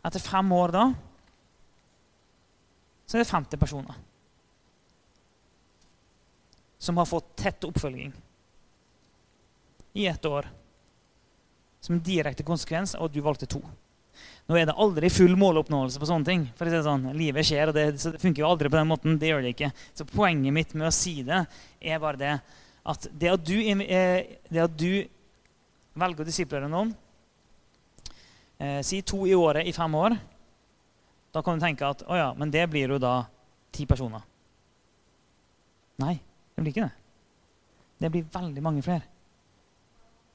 Etter fem år da så er det 50 personer som har fått tett oppfølging i ett år. Som en direkte konsekvens av at du valgte to. Nå er det aldri full måloppnåelse på sånne ting. for å si det sånn, Livet skjer, og det, det, funker jo aldri på den måten. Det gjør det ikke. Så poenget mitt med å si det er bare det at det at du, eh, det at du velger å disiplere noen eh, Si to i året i fem år. Da kan du tenke at å ja, men det blir jo da ti personer. Nei, det blir ikke det. Det blir veldig mange flere.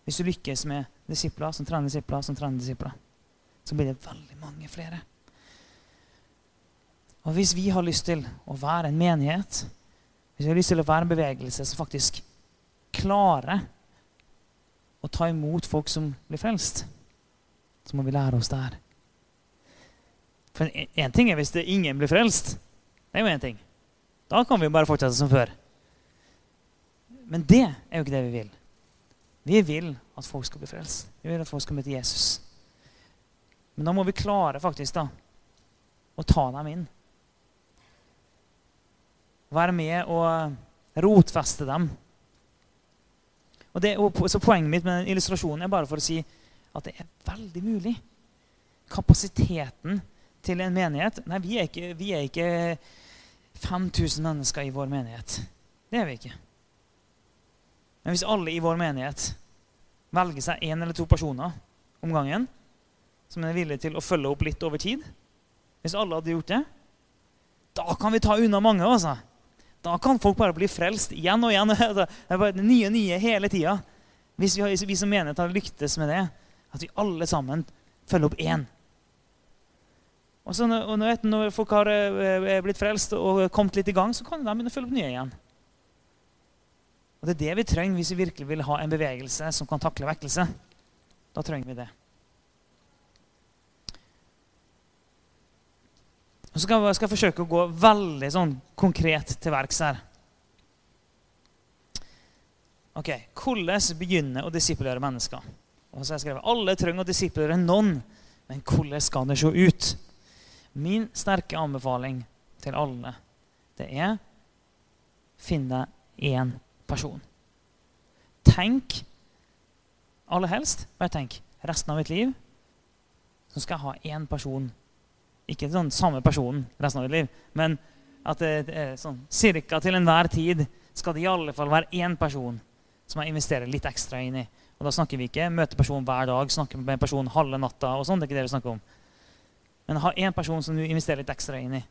Hvis du lykkes med disipler som trener disipler som trener disipler, så blir det veldig mange flere. Og hvis vi har lyst til å være en menighet, hvis vi har lyst til å være en bevegelse som faktisk klarer å ta imot folk som blir frelst, så må vi lære oss det her. For én ting er hvis det ingen blir frelst. Det er jo én ting. Da kan vi jo bare fortsette som før. Men det er jo ikke det vi vil. Vi vil at folk skal bli frelst. Vi vil at folk skal møte Jesus. Men da må vi klare faktisk da, å ta dem inn. Være med og rotfeste dem. Og det, så Poenget mitt med den illustrasjonen er bare for å si at det er veldig mulig. Kapasiteten til en menighet Nei, vi er ikke, vi er ikke 5000 mennesker i vår menighet. Det er vi ikke. Men hvis alle i vår menighet velger seg én eller to personer om gangen som er villige til å følge opp litt over tid Hvis alle hadde gjort det, da kan vi ta unna mange. altså. Da kan folk bare bli frelst igjen og igjen. Det er bare nye nye hele tida. Hvis vi, vi, som menighet har lyktes med det, at vi alle sammen følger opp én. Og, så, og når, når folk har eh, blitt frelst og kommet litt i gang, så kan de begynne å følge opp nye igjen. Og Det er det vi trenger hvis vi virkelig vil ha en bevegelse som kan takle vekkelse. Da trenger vi det. Og så skal jeg, forsøke å gå veldig sånn konkret til verks her. Ok, Hvordan begynne å disiplere mennesker? Og så har jeg skrevet, Alle trenger å disiplere noen, men hvordan skal det se ut? Min sterke anbefaling til alle det er finn deg én person. Tenk aller helst bare tenk resten av mitt liv så skal jeg ha én person. Ikke sånn samme person resten av mitt liv, men at sånn cirka til enhver tid skal det i alle fall være én person som jeg investerer litt ekstra inn i. Og da snakker vi ikke møte personen hver dag, snakke med en person halve natta. og sånn, det er ikke det vi snakker om. Men ha én person som du investerer litt ekstra inn i.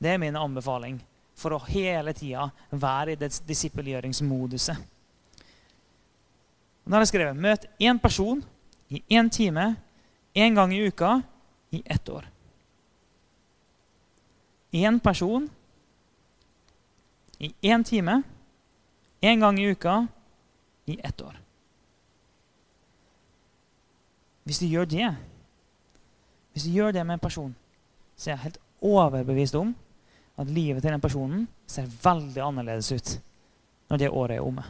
Det er min anbefaling for å hele tida være i det disippelgjøringsmoduset. Da har jeg skrevet møt én person i én time én gang i uka i ett år. Én person i én time én gang i uka i ett år. Hvis du gjør det, hvis du gjør det med en person, så er jeg helt overbevist om at livet til den personen ser veldig annerledes ut når det året er omme.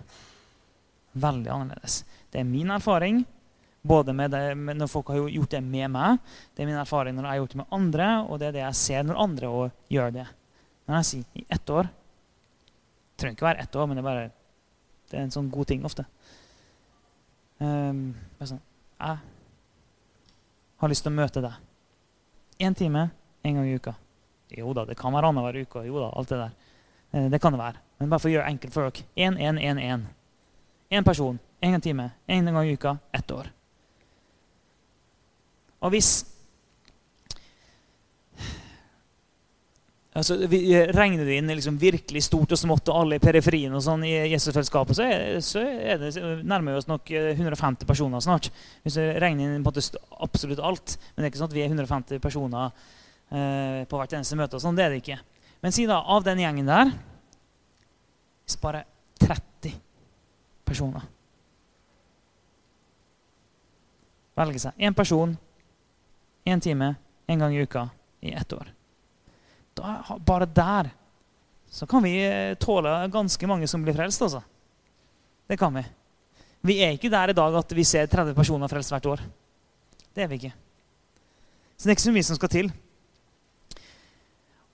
Veldig annerledes. Det er min erfaring, Både med det, med når folk har gjort det med meg, det er min erfaring når jeg har gjort det med andre, og det er det jeg ser når andre gjør det. Når jeg sier i ett år Det trenger ikke være ett år, men det er, bare, det er en sånn god ting ofte. Um, sånn, jeg har lyst til å møte deg. Én time en gang i uka. Jo da, det kan være annenhver uke. Jo da, alt det der. Eh, det kan det være. Men bare for å gjøre det enkelt for dere. Én, én, én, én. Én person, én time, én gang i uka, ett år. Og hvis altså, Regner du inn liksom virkelig stort og smått og alle i periferien og sånn i Jesusfellesskapet, så, så er det, nærmer vi oss nok 150 eh, personer snart. Hvis du regner inn på absolutt alt. Men det er ikke sånn at vi er 150 personer eh, på hvert eneste møte. og sånn, Det er det ikke. Men si da av den gjengen der Hvis bare 30 personer velger seg én person én time en gang i uka i ett år. Da, bare der så kan vi eh, tåle ganske mange som blir frelst. altså. Det kan vi. Vi er ikke der i dag at vi ser 30 personer frelst hvert år. Det er vi ikke. Så det er ikke så mye som skal til.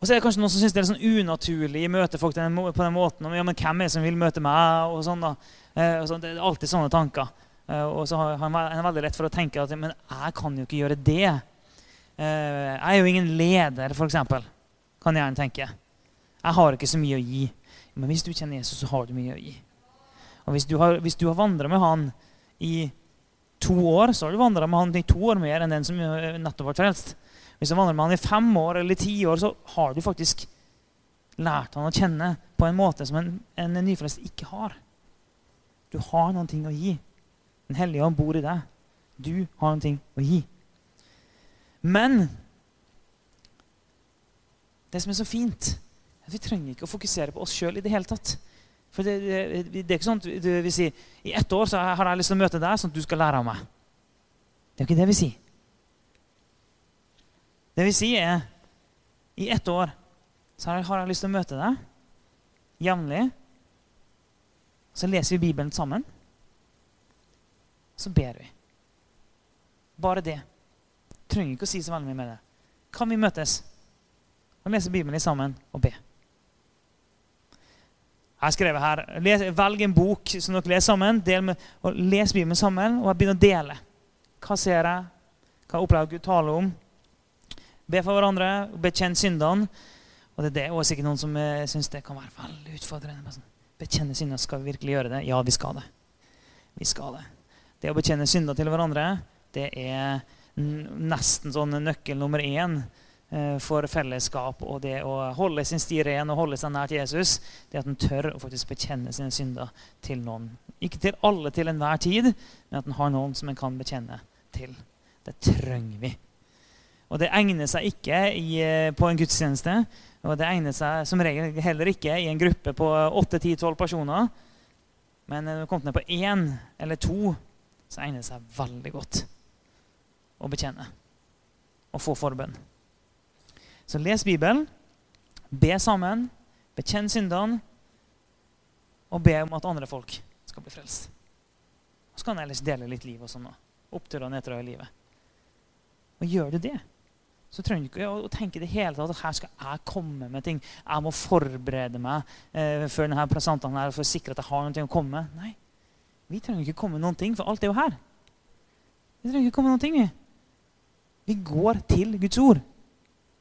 Og så er det kanskje noen som syns det er sånn unaturlig å møte folk på den måten. Ja, men hvem er det som vil møte meg? Og sånn da. Eh, og så, det er alltid sånne tanker. Eh, og så har han veldig lett for å tenke at men jeg kan jo ikke gjøre det. Eh, jeg er jo ingen leder, f.eks. Kan jeg gjerne tenke. Jeg har ikke så mye å gi. Men hvis du kjenner Jesus, så har du mye å gi. Og Hvis du har, hvis har vandra med han i to år, så har du vandra med han i to år mer enn den som nettopp ble frelst. Hvis du vandrer med han i fem år eller ti år, så har du faktisk lært han å kjenne på en måte som en, en nyfrelst ikke har. Du har noen ting å gi. Den hellige ånd bor i deg. Du har noen ting å gi. Men det som er så fint, er at vi trenger ikke å fokusere på oss sjøl i det hele tatt. For det, det, det, er ikke sånn at du vil si i ett år så har jeg lyst til å møte deg, sånn at du skal lære av meg. Det er ikke det vi sier. Det vi sier, er i ett år så har jeg lyst til å møte deg jevnlig. Så leser vi Bibelen sammen. Så ber vi. Bare det trenger ikke å si så veldig mye med det. Kan vi møtes og lese Bibelen sammen og be? Jeg har skrevet her, les, Velg en bok som dere leser sammen. Med, og Les Bibelen sammen og begynn å dele. Hva ser jeg? Hva opplever Gud taler om? Be for hverandre, bekjenn syndene. Og det er det, og sikkert noen som uh, syns det kan være veldig utfordrende. Sånn, bekjenne synder, skal vi virkelig gjøre det? Ja, vi skal det. Vi skal det. Det å bekjenne synder til hverandre, det er nesten sånn nøkkel nummer én eh, for fellesskap og det å holde sin sti ren og holde seg nær til Jesus, det at en tør å faktisk bekjenne sine synder til noen. Ikke til alle til enhver tid, men at en har noen som en kan bekjenne til. Det trenger vi. Og det egner seg ikke i, eh, på en gudstjeneste. Og det egner seg som regel heller ikke i en gruppe på 8-10-12 personer. Men når du kommer ned på én eller to, så egner det seg veldig godt å bekjenne og få forbønn. Så les Bibelen, be sammen, bekjenn syndene og be om at andre folk skal bli frelst. Og så kan jeg ellers dele litt liv og sånn. Oppturer og nedturer i livet. Og gjør du det, så trenger du ikke å tenke det hele tatt at her skal jeg komme med ting. Jeg må forberede meg eh, før denne presentene her for å sikre at jeg har noe å komme med. Nei, vi trenger ikke komme med noen ting, for alt er jo her. Vi trenger ikke komme med noen ting. Vi går til Guds ord.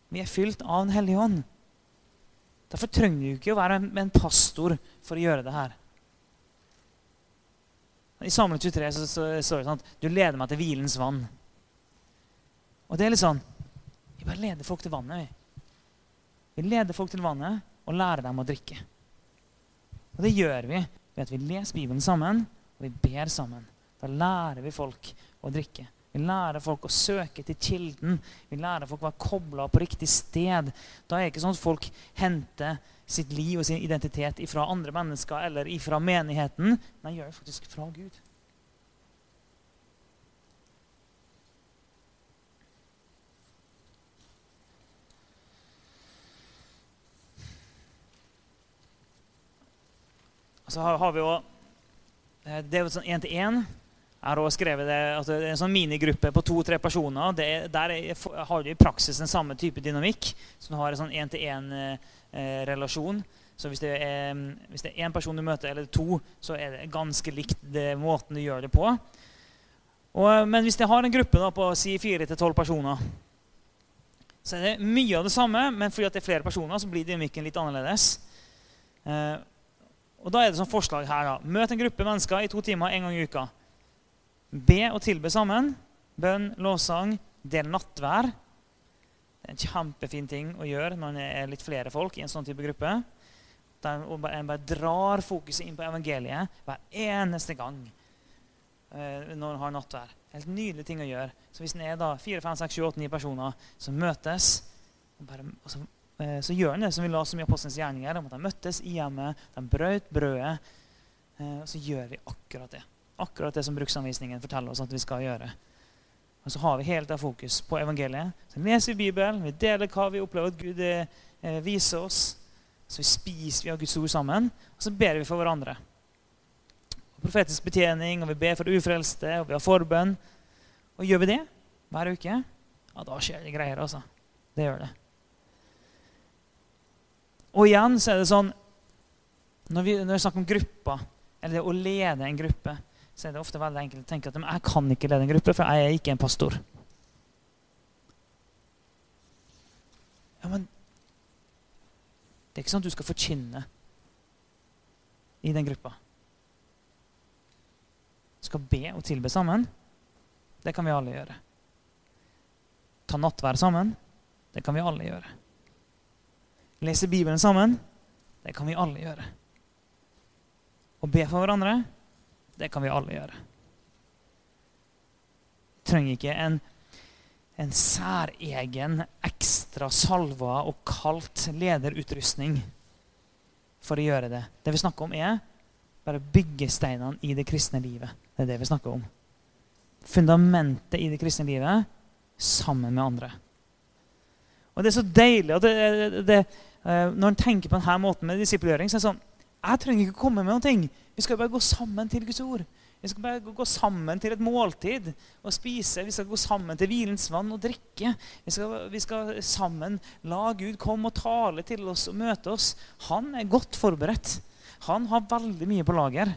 Vi er fylt av Den hellige ånd. Derfor trenger du ikke å være med en pastor for å gjøre det her. I Samuel 23 så, så, står det sånn at du leder meg til hvilens vann. Og det er litt sånn Vi bare leder folk til vannet. Vi, vi leder folk til vannet og lærer dem å drikke. Og det gjør vi ved at vi leser Bibelen sammen og vi ber sammen. Da lærer vi folk å drikke. Vi lærer folk å søke til kilden. Vi lærer folk å være kobla på riktig sted. Da er det ikke sånn at folk henter sitt liv og sin identitet fra andre mennesker eller fra menigheten. Nei, gjør det faktisk fra Gud. Så har vi jo eh, Det er jo sånn én-til-én. Har skrevet det, at det er en sånn minigruppe på to-tre personer. Det, der er, har du i praksis den samme type dynamikk. Så du har en sånn én-til-én-relasjon. så hvis det, er, hvis én person du møter, eller to, så er det ganske likt det måten du gjør det på. Og, men hvis jeg har en gruppe da, på si fire til tolv personer, så er det mye av det samme, men fordi det er flere personer, så blir dynamikken litt annerledes. Eh, og Da er det sånn forslag her. da. Møt en gruppe mennesker i to timer en gang i uka. Be og tilbe sammen. Bønn, lovsang, del nattvær. Det er en kjempefin ting å gjøre når det er litt flere folk i en sånn type gruppe. Der en bare drar fokuset inn på evangeliet hver eneste gang eh, når en har nattvær. Helt nydelig ting å gjøre. Så hvis en er da 4, 5, 6, 7, 8, 9 personer som møtes, bare, så, eh, så, gjør en det som vi la så mye apostelens gjerninger om at de møttes i hjemmet, de brøt brødet. Eh, så gjør vi akkurat det. Akkurat det som bruksanvisningen forteller oss at vi skal gjøre. Og så har vi helt av fokus på evangeliet. Så leser vi Bibelen, vi deler hva vi opplever at Gud eh, viser oss. Så vi spiser vi av Guds ord sammen, og så ber vi for hverandre. Og profetisk betjening, og vi ber for ufrelste, og vi har forbønn. Og gjør vi det hver uke, ja, da skjer det greier, altså. Det gjør det. Og igjen så er det sånn Når vi, når vi snakker om grupper, eller det å lede en gruppe, så er det ofte veldig enkelt å tenke at jeg kan ikke lede en gruppe, for jeg er ikke en pastor. Ja, men det er ikke sånn at du skal forkynne i den gruppa. Du skal be og tilbe sammen. Det kan vi alle gjøre. Ta nattvær sammen. Det kan vi alle gjøre. Lese Bibelen sammen. Det kan vi alle gjøre. Å be for hverandre det kan vi alle gjøre. Vi trenger ikke en, en særegen, ekstra salva og kaldt lederutrustning for å gjøre det. Det vi snakker om, er bare byggesteinene i det kristne livet. Det er det vi snakker om. Fundamentet i det kristne livet sammen med andre. Og Det er så deilig at det, det, det, eh, når en tenker på denne måten med disippelgjøring, så er det sånn Jeg trenger ikke komme med noen ting. Vi skal bare gå sammen til Guds ord. Vi skal bare gå sammen til et måltid og spise. Vi skal gå sammen til hvilens vann og drikke. Vi skal, vi skal, sammen la Gud komme og tale til oss og møte oss. Han er godt forberedt. Han har veldig mye på lager.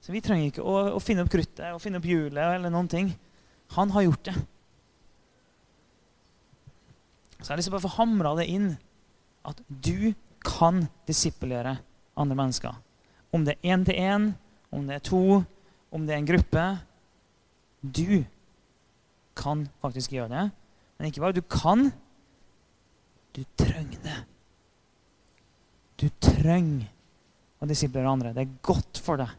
Så vi trenger ikke å, å finne opp kruttet og finne opp hjulet eller noen ting. Han har gjort det. Så jeg har lyst til å bare få hamra det inn at du kan disippelgjøre andre mennesker. Om det er én til én, om det er to, om det er en gruppe. Du kan faktisk gjøre det. Men ikke bare du kan, du trenger det. Du trenger å disiplere andre. Det er godt for deg.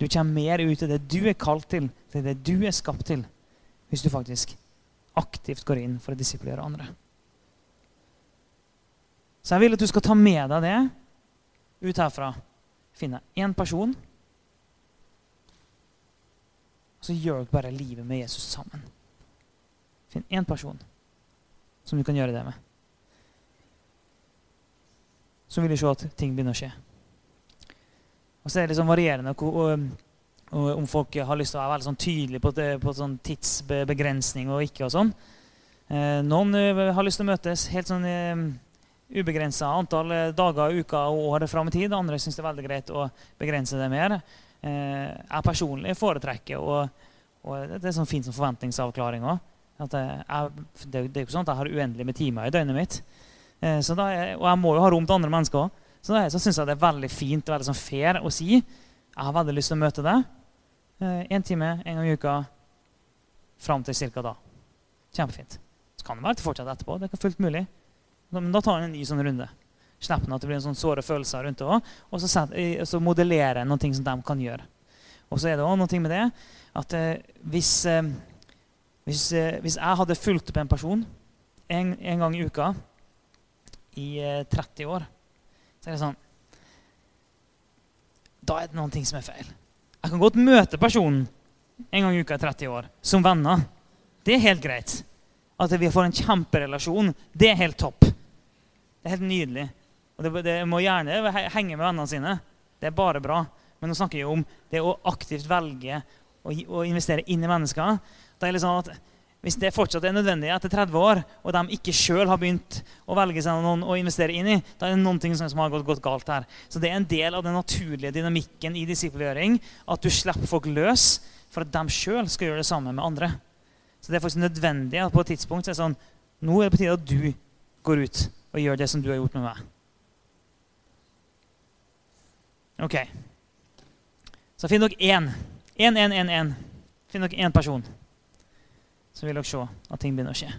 Du kommer mer ut i det du er kalt til, til det du er skapt til, hvis du faktisk aktivt går inn for å disiplere andre. Så jeg vil at du skal ta med deg det ut herfra finne én person, og så gjør dere bare livet med Jesus sammen. Finn én person som du kan gjøre det med. Så vil du se at ting begynner å skje. Og så er det liksom varierende om folk har lyst til å være veldig sånn tydelige på, på sånn tidsbegrensning og ikke. og sånn. Eh, noen eh, har lyst til å møtes helt sånn eh, ubegrensa antall eh, dager, uker og år fram i tid. Andre syns det er veldig greit å begrense det mer. Eh, jeg personlig foretrekker og, og Det er sånn fint som forventningsavklaring òg. Det, det, er jo ikke sånn at jeg har uendelig med timer i døgnet mitt. Eh, er, og jeg må jo ha rom til andre mennesker òg. Så, da, syns jeg det er veldig fint veldig sånn fair å si jeg har veldig lyst til å møte deg én time en gang i uka fram til ca. da. Kjempefint. Så kan det være til fortsatt etterpå. Det er fullt mulig. Men da tar han en ny sånn runde. Slipper at det blir en sånn såre følelser rundt det òg. Og så, så modellerer jeg noe som de kan gjøre. Og så er det òg noe med det at eh, hvis, eh, hvis, eh, hvis, jeg hadde fulgt opp en person en, en gang i uka i 30 eh, år, så er det sånn Da er det noen ting som er feil. Jeg kan godt møte personen en gang i uka i 30 år som venner. Det er helt greit. At vi får en kjemperelasjon, det er helt topp. Det er helt nydelig. Og det, det må gjerne henge med vennene sine. Det er bare bra. Men nå snakker vi om det å aktivt velge å, å investere inn i mennesker. Da er det sånn at Hvis det fortsatt er nødvendig etter 30 år, og de ikke sjøl har begynt å velge seg noen å investere inn i, da er det noen ting som har gått, gått, galt her. Så det er en del av den naturlige dynamikken i disippelgjøring at du slipper folk løs for at de sjøl skal gjøre det samme med andre. Så det er faktisk nødvendig at på et tidspunkt så er det sånn Nå er det på tide at du går ut og gjør det som du har gjort med meg. Ok. Så finn dere én. Én, én, én, én. Finn dere én person. Så vil dere se at ting begynner å skje.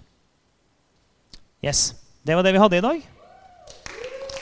Yes. Det var det vi hadde i dag.